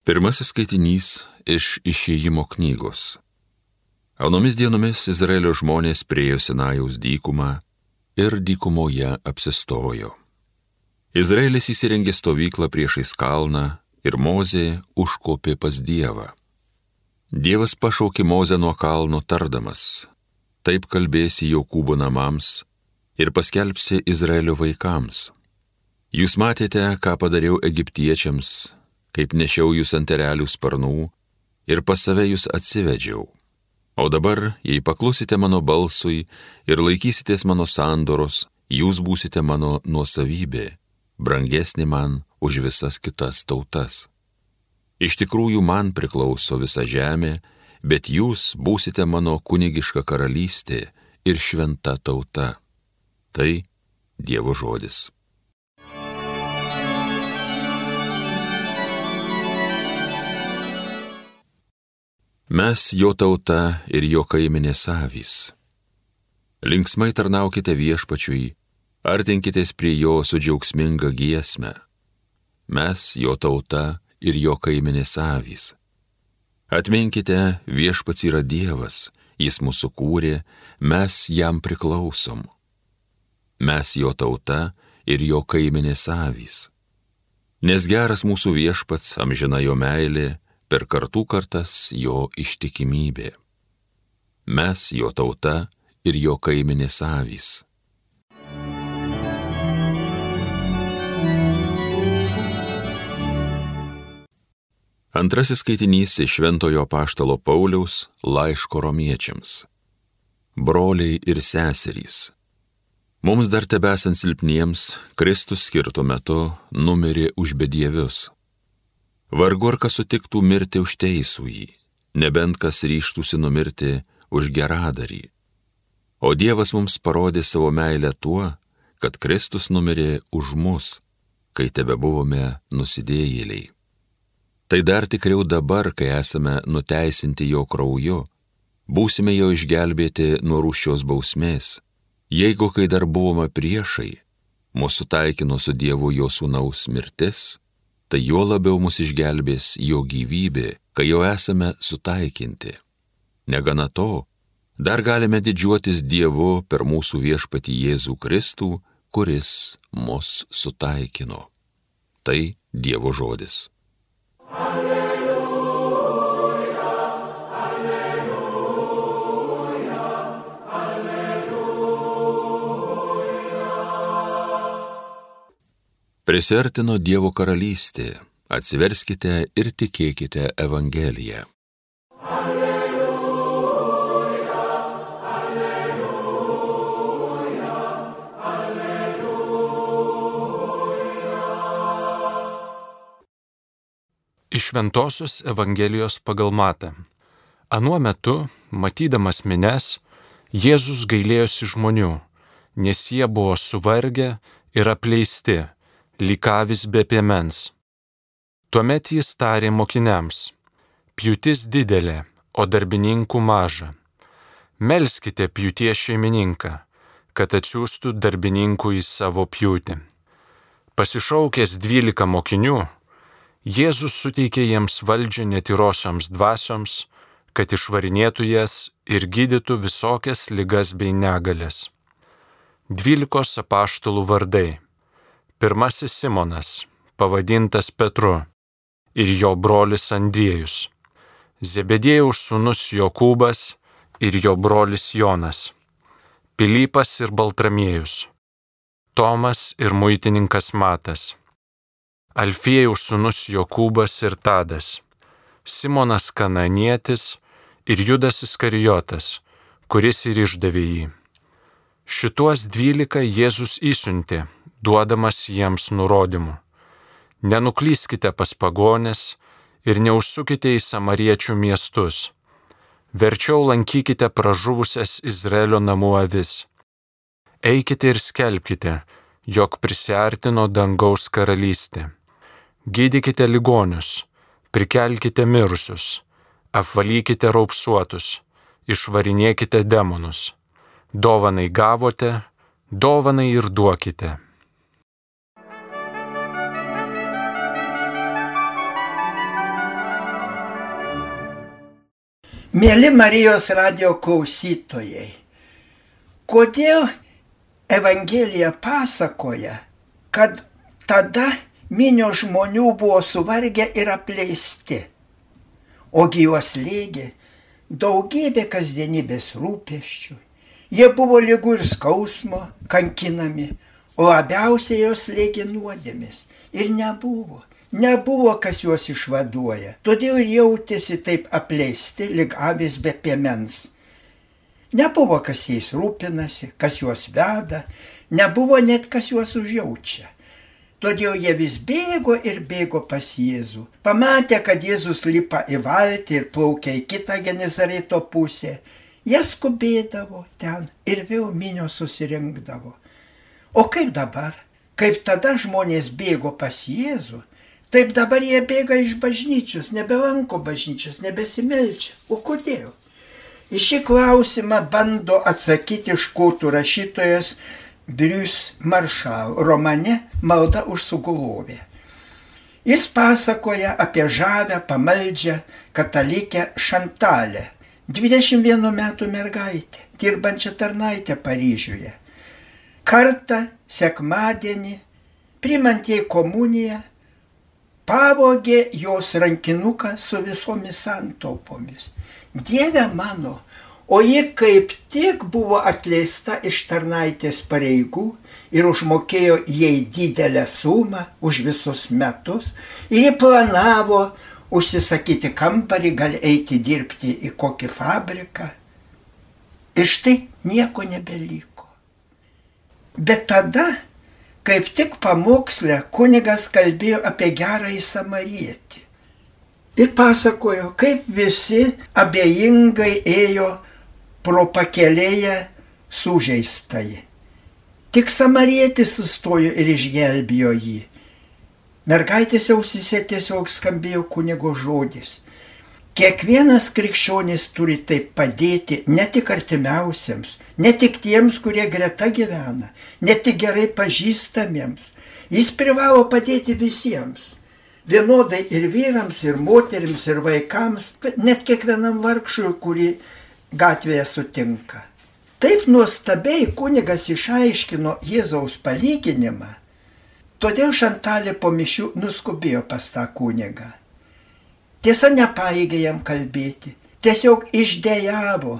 Pirmasis skaitinys iš išėjimo knygos. Anomis dienomis Izraelio žmonės priejo Sinajaus dykumą ir dykumoje apsistojo. Izraelis įsirengė stovyklą priešais kalną ir Mozė užkopė pas Dievą. Dievas pašaukė Mozę nuo kalno tardamas, taip kalbėsi Jokūbo namams ir paskelbsi Izraelio vaikams. Jūs matėte, ką padariau egiptiečiams kaip nešiau jūs ant erelių sparnų ir pas save jūs atsivedžiau. O dabar, jei paklusite mano balsui ir laikysitės mano sandoros, jūs būsite mano nuosavybė, brangesnė man už visas kitas tautas. Iš tikrųjų man priklauso visa žemė, bet jūs būsite mano kunigiška karalystė ir šventa tauta. Tai Dievo žodis. Mes jo tauta ir jo kaiminės avys. Linksmai tarnaukite viešpačiui, artinkitės prie jo su džiaugsminga giesme. Mes jo tauta ir jo kaiminės avys. Atminkite, viešpats yra Dievas, jis mūsų kūrė, mes jam priklausom. Mes jo tauta ir jo kaiminės avys. Nes geras mūsų viešpats, amžina jo meilė, per kartų kartas jo ištikimybė. Mes jo tauta ir jo kaiminės avys. Antrasis skaitinys iš Šventojo Paštalo Pauliaus laiško romiečiams. Broliai ir seserys. Mums dar tebesant silpniems, Kristus skirtų metu numirė už bedievius Vargu ar kas sutiktų mirti už teisų jį, nebent kas ryštųsi numirti už geradarį. O Dievas mums parodė savo meilę tuo, kad Kristus numirė už mus, kai tebe buvome nusidėjėliai. Tai dar tikriau dabar, kai esame nuteisinti jo krauju, būsime jo išgelbėti nuo rūšios bausmės, jeigu kai dar buvome priešai, mūsų taikino su Dievu jo sūnaus mirtis, tai juo labiau mus išgelbės jo gyvybė, kai jau esame sutaikinti. Negana to, dar galime didžiuotis Dievu per mūsų viešpatį Jėzų Kristų, kuris mus sutaikino. Tai Dievo žodis. Alleluja. Prisertino Dievo karalystė, atsiverskite ir tikėkite Evangeliją. Alleluja, alleluja, alleluja. Iš Ventosios Evangelijos pagal matą. Anuo metu, matydamas mines, Jėzus gailėjosi žmonių, nes jie buvo suvargę ir apleisti lygavis be piemens. Tuomet jis tarė mokiniams, pjūtis didelė, o darbininkų maža. Melskite pjūties šeimininką, kad atsiųstų darbininkų į savo pjūtį. Pasišaukęs dvylika mokinių, Jėzus suteikė jiems valdžią netyrosioms dvasioms, kad išvarinėtų jas ir gydytų visokias ligas bei negalės. Dvylikos apaštalų vardai Pirmasis Simonas, pavadintas Petru, ir jo brolis Andriejus, Zebedėjaus sūnus Jokūbas ir jo brolis Jonas, Pilypas ir Baltramiejus, Tomas ir muitininkas Matas, Alfiejaus sūnus Jokūbas ir Tadas, Simonas Kananietis ir Judas Iskarijotas, kuris ir išdavė jį. Šituos dvylika Jėzus įsiuntė duodamas jiems nurodymų. Nenuklyskite pas pagonės ir neužsukite į samariečių miestus. Verčiau lankykite pražuvusias Izraelio namų avis. Eikite ir skelbkite, jog prisartino dangaus karalystė. Gydykite ligonius, prikelkite mirusius, apvalykite raupsuotus, išvarinėkite demonus. Dovanai gavote, dovanai ir duokite. Mėly Marijos radio klausytojai, kodėl Evangelija pasakoja, kad tada minio žmonių buvo suvargę ir apleisti, ogi juos lygė daugybė kasdienybės rūpeščių. Jie buvo lygų ir skausmo, kankinami, o labiausiai jos lėgė nuodėmis. Ir nebuvo Nebuvo, kas juos išvaduoja. Todėl jautėsi taip apleisti, lyg avis be piemens. Nebuvo, kas jais rūpinasi, kas juos veda, nebuvo net kas juos užjaučia. Todėl jie vis bėgo ir bėgo pas Jėzų. Pamatė, kad Jėzus lipa į valtį ir plaukia į kitą Genizareto pusę. Jie skubėdavo ten ir vėl minio susirinkdavo. O kaip dabar? Kaip tada žmonės bėgo pas Jėzų, Taip dabar jie bėga iš bažnyčios, nebelanko bažnyčios, nebesimelčia. O kodėl? Į šį klausimą bando atsakyti škotų rašytojas Brius Maršal romane Malda už sugulovę. Jis pasakoja apie žavę, pamaldžią katalikę Šantalę, 21 metų mergaitę, dirbančią tarnaitę Paryžiuje. Kartą sekmadienį, primant jai komuniją, pavogė jos rankinuką su visomis santaupomis. Dieve mano, o ji kaip tik buvo atleista iš tarnaitės pareigų ir užmokėjo jai didelę sumą už visus metus ir ji planavo užsisakyti kambarį, gal eiti dirbti į kokį fabriką. Ir štai nieko nebeliko. Bet tada Kaip tik pamokslę kunigas kalbėjo apie gerąjį samarietį. Ir pasakojo, kaip visi abejingai ėjo pro pakelėje sužeistai. Tik samarietis sustojo ir išgelbėjo jį. Mergaitės ausise tiesiog skambėjo kunigo žodis. Kiekvienas krikščionis turi taip padėti ne tik artimiausiams, ne tik tiems, kurie greta gyvena, ne tik gerai pažįstamiems. Jis privalo padėti visiems. Vienodai ir vyrams, ir moteriams, ir vaikams, net kiekvienam vargšui, kurį gatvėje sutinka. Taip nuostabiai kunigas išaiškino Jėzaus palyginimą, todėl Šantalė po mišių nuskubėjo pas tą kunigą. Tiesa, nepaėgė jam kalbėti, tiesiog išdėjavo,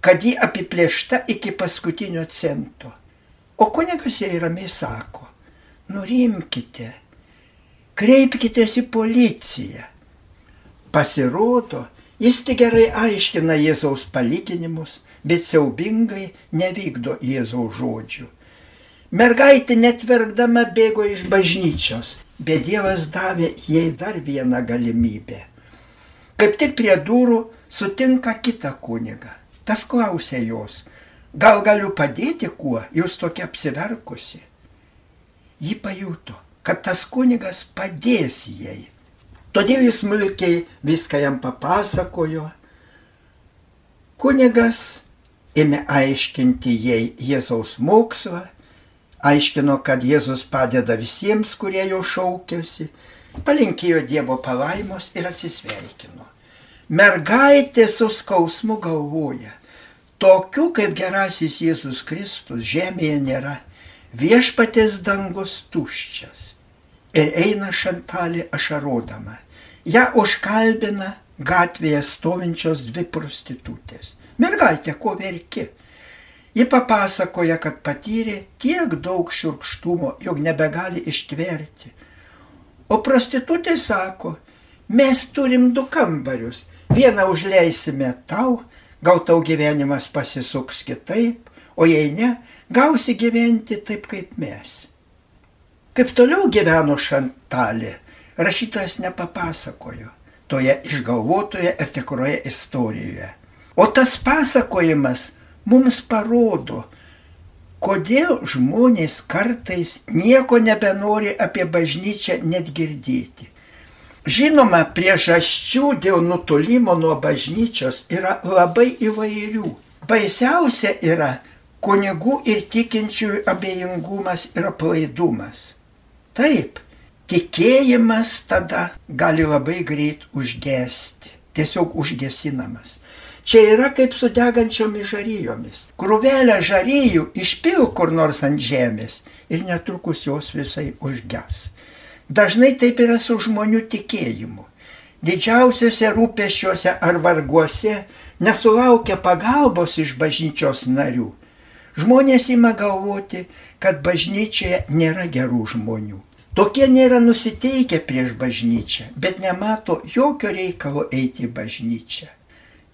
kad ji apiplėšta iki paskutinio cento. O kunigas jai ramiai sako, nurimkite, kreipkitės į policiją. Pasirodo, jis tik gerai aiškina Jėzaus palyginimus, bet siaubingai nevykdo Jėzaus žodžių. Mergaitė net verkdama bėgo iš bažnyčios, bet Dievas davė jai dar vieną galimybę Kaip tik prie durų sutinka kitą kunigą. Tas klausė jos, gal galiu padėti kuo, jūs tokia apsiverkusi. Ji pajuto, kad tas kunigas padės jai. Todėl jis smulkiai viską jam papasakojo. Kunigas ėmė aiškinti jai Jėzaus mokslą, aiškino, kad Jėzus padeda visiems, kurie jo šaukėsi, palinkėjo Dievo palaimos ir atsisveikino. Mergaitė su skausmu galvoja, tokių kaip gerasis Jėzus Kristus žemėje nėra, viešpatės dangus tuščias. Ir eina šantalį ašarodama. Ja užkalbina gatvėje stovinčios dvi prostitutės. Mergaitė, ko verki? Ji papasakoja, kad patyrė tiek daug šiurkštumo, jog nebegali ištverti. O prostitutė sako, mes turim du kambarius Vieną užleisime tau, gal tau gyvenimas pasisuks kitaip, o jei ne, gausi gyventi taip kaip mes. Kaip toliau gyveno Šantalė, rašytojas nepapasakojo toje išgalvotoje ir tikroje istorijoje. O tas pasakojimas mums parodo, kodėl žmonės kartais nieko nebenori apie bažnyčią net girdėti. Žinoma, priežasčių dėl nutolimo nuo bažnyčios yra labai įvairių. Baisiausia yra kunigų ir tikinčiųjų abejingumas ir aplaidumas. Taip, tikėjimas tada gali labai greit užgesti, tiesiog užgesinamas. Čia yra kaip su degančiomis žaryjomis. Krūvelę žaryjų išpil kur nors ant žemės ir netrukus jos visai užges. Dažnai taip yra su žmonių tikėjimu. Didžiausiuose rūpeščiuose ar varguose nesulaukia pagalbos iš bažnyčios narių. Žmonės ima galvoti, kad bažnyčioje nėra gerų žmonių. Tokie nėra nusiteikę prieš bažnyčią, bet nemato jokio reikalo eiti į bažnyčią.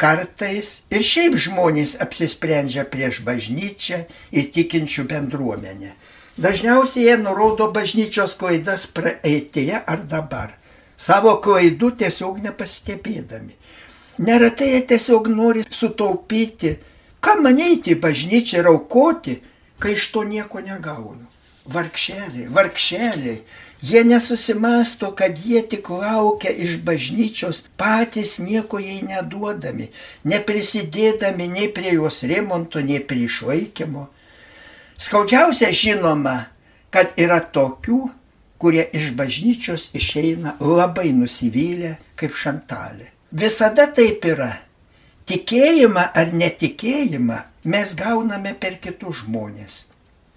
Kartais ir šiaip žmonės apsisprendžia prieš bažnyčią ir tikinčių bendruomenę. Dažniausiai jie nurodo bažnyčios klaidas praeitėje ar dabar, savo klaidų tiesiog nepastebėdami. Neretai jie tiesiog nori sutaupyti, ką manyti bažnyčią ir aukoti, kai iš to nieko negaunu. Varkšeliai, varkšeliai, Jie nesusimasto, kad jie tik laukia iš bažnyčios, patys nieko jai neduodami, neprisidėdami nei prie jos remonto, nei prie išlaikymo. Skaudžiausia žinoma, kad yra tokių, kurie iš bažnyčios išeina labai nusivylę kaip šantalė. Visada taip yra. Tikėjimą ar netikėjimą mes gauname per kitus žmonės.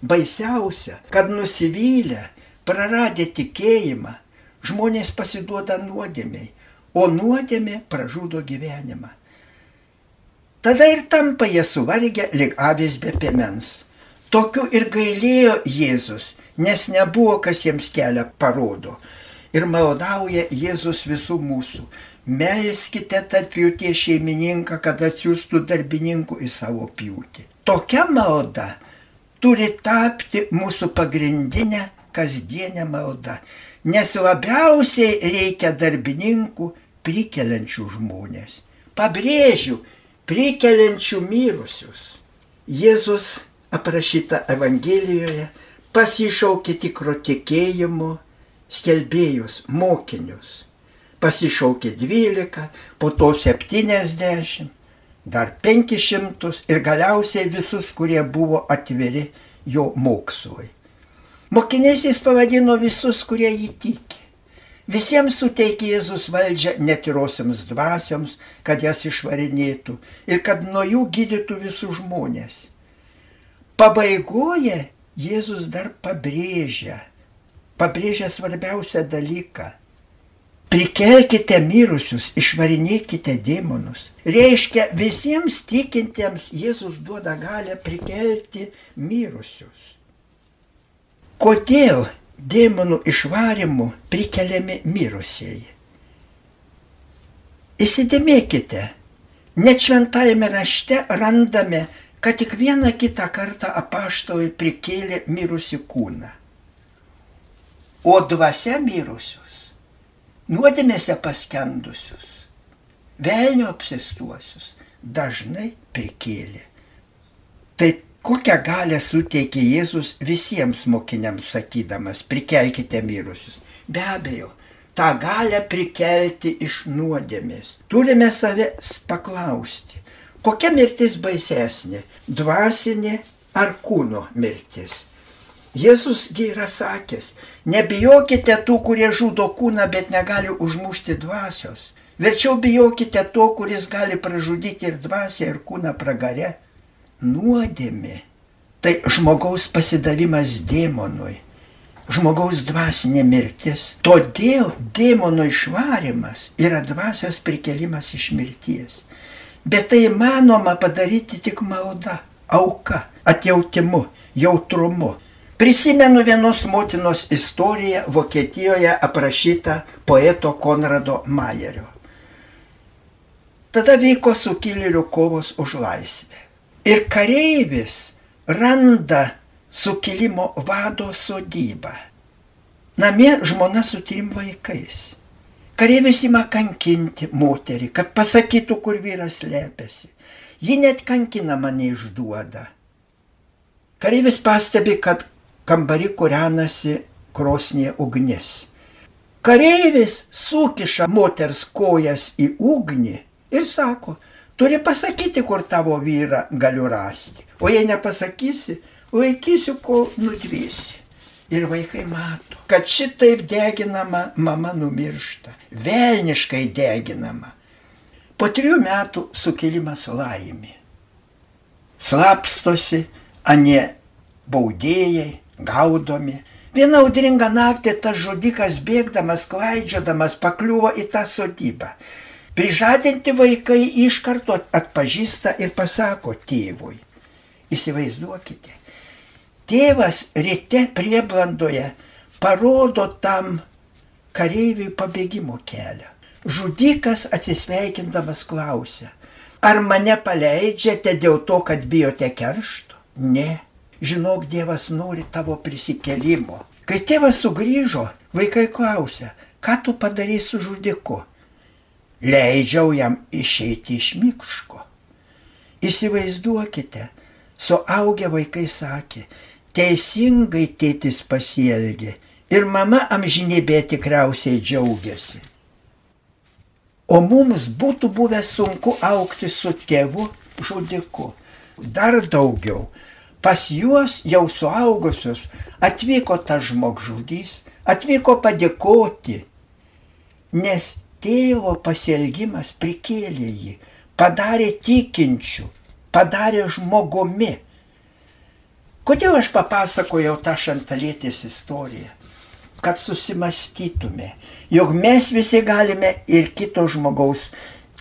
Baisiausia, kad nusivylę praradę tikėjimą, žmonės pasiduoda nuodėmiai, o nuodėmė pražudo gyvenimą. Tada ir tampa jie suvargę lik avės be piemens. Tokiu ir gailėjo Jėzus, nes nebuvo kas jiems kelią parodo. Ir maldauja Jėzus visų mūsų. Melskite tarp jų tie šeimininką, kad atsiųstų darbininkų į savo pjūtį. Tokia malda turi tapti mūsų pagrindinę kasdienė malda, nes labiausiai reikia darbininkų prikeliančių žmonės. Pabrėžiu, prikeliančių mirusius. Jėzus aprašyta Evangelijoje pasišaukė tikro tikėjimo skelbėjus, mokinius. Pasišaukė 12, po to 70, dar 500 ir galiausiai visus, kurie buvo atviri jo mokslui. Mokiniais jis pavadino visus, kurie jį tiki. Visiems suteikė Jėzus valdžią netirosiams dvasioms, kad jas išvarinėtų ir kad nuo jų gydytų visus žmonės. Pabaigoje Jėzus dar pabrėžia, pabrėžia svarbiausią dalyką. Prikelkite mirusius, išvarinėkite demonus. Reiškia, visiems tikintiems Jėzus duoda galę prikelti mirusius. Kodėl demonų išvarimu prikeliami mirusieji? Įsidėmėkite, net šventajame rašte randame, kad tik vieną kitą kartą apaštalai prikėlė mirusi kūną. O dvasia mirusius, nuodėmėse paskendusius, velnio apsistuosius dažnai prikėlė. Tai Kokią galę suteikė Jėzus visiems mokiniams sakydamas, prikelkite mirusius? Be abejo, tą galę prikelti iš nuodėmės. Turime savęs paklausti, kokia mirtis baisesnė - dvasinė ar kūno mirtis? Jėzusgi yra sakęs, nebijokite tų, kurie žudo kūną, bet negali užmušti dvasios. Verčiau bijokite to, kuris gali pražudyti ir dvasią, ir kūną pragare nuodėmė tai žmogaus pasidavimas dėmonui, žmogaus dvasinė mirtis. Todėl dėmono išvarimas yra dvasios prikelimas iš mirties. Bet tai įmanoma padaryti tik malda, auka, atjautimu, jautrumu. Prisimenu vienos motinos istoriją Vokietijoje aprašytą poeto Konrado Mayerio. Tada vyko sukilėlių kovos už laisvę. Ir kareivis randa sukilimo vado sodybą. Namie žmona su trim vaikais. Kareivis ima kankinti moterį, kad pasakytų, kur vyras lėpėsi. Ji net kankinama neišduoda. Kareivis pastebi, kad kambari kūrenasi krosnė ugnis. Kareivis sukiša moters kojas į ugnį ir sako, Turi pasakyti, kur tavo vyrą galiu rasti. O jei nepasakysi, laikysiu, kol nudvysi. Ir vaikai mato, kad šitaip deginama mama numiršta. Velniškai deginama. Po trijų metų sukilimas laimi. Slapstosi, anie baudėjai, gaudomi. Vieną audringą naktį tas žudikas bėgdamas, klaidžiodamas pakliuvo į tą sodybą. Prižadinti vaikai iš karto atpažįsta ir pasako tėvui. Įsivaizduokite. Tėvas ryte prieblandoje parodo tam kareiviui pabėgimo kelią. Žudikas atsisveikindamas klausia, ar mane paleidžiate dėl to, kad bijote keršto? Ne. Žinok, Dievas nori tavo prisikelimo. Kai tėvas sugrįžo, vaikai klausia, ką tu padarai su žudiku? Leidžiau jam išeiti iš mikško. Įsivaizduokite, suaugę vaikai sakė, teisingai tėtis pasielgė ir mama amžinybė tikriausiai džiaugiasi. O mums būtų buvę sunku aukti su tėvu žudiku. Dar daugiau. Pas juos jau suaugusius atvyko tas žmogžudys, atvyko padėkoti, nes tėvo pasielgimas prikėlė jį, padarė tikinčių, padarė žmogumi. Kodėl aš papasakojau tą šantalietės istoriją? kad susimastytume, jog mes visi galime ir kito žmogaus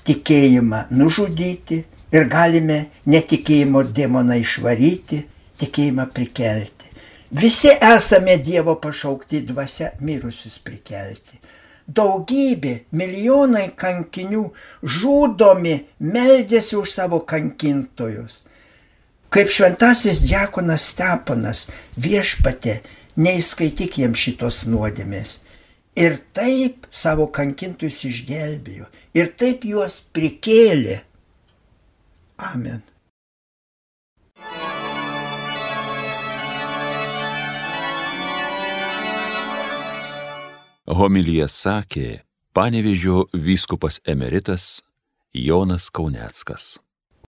tikėjimą nužudyti ir galime netikėjimo demoną išvaryti, tikėjimą prikelti. Visi esame Dievo pašaukti dvasia mirusius prikelti. Daugybė, milijonai kankinių žudomi meldėsi už savo kankintojus. Kaip šventasis diakonas Stepanas viešpatė neįskaityk jiems šitos nuodėmės. Ir taip savo kankintus išgelbėjo, ir taip juos prikėlė. Amen. Homilyje sakė panevižio vyskupas emeritas Jonas Kauneckas.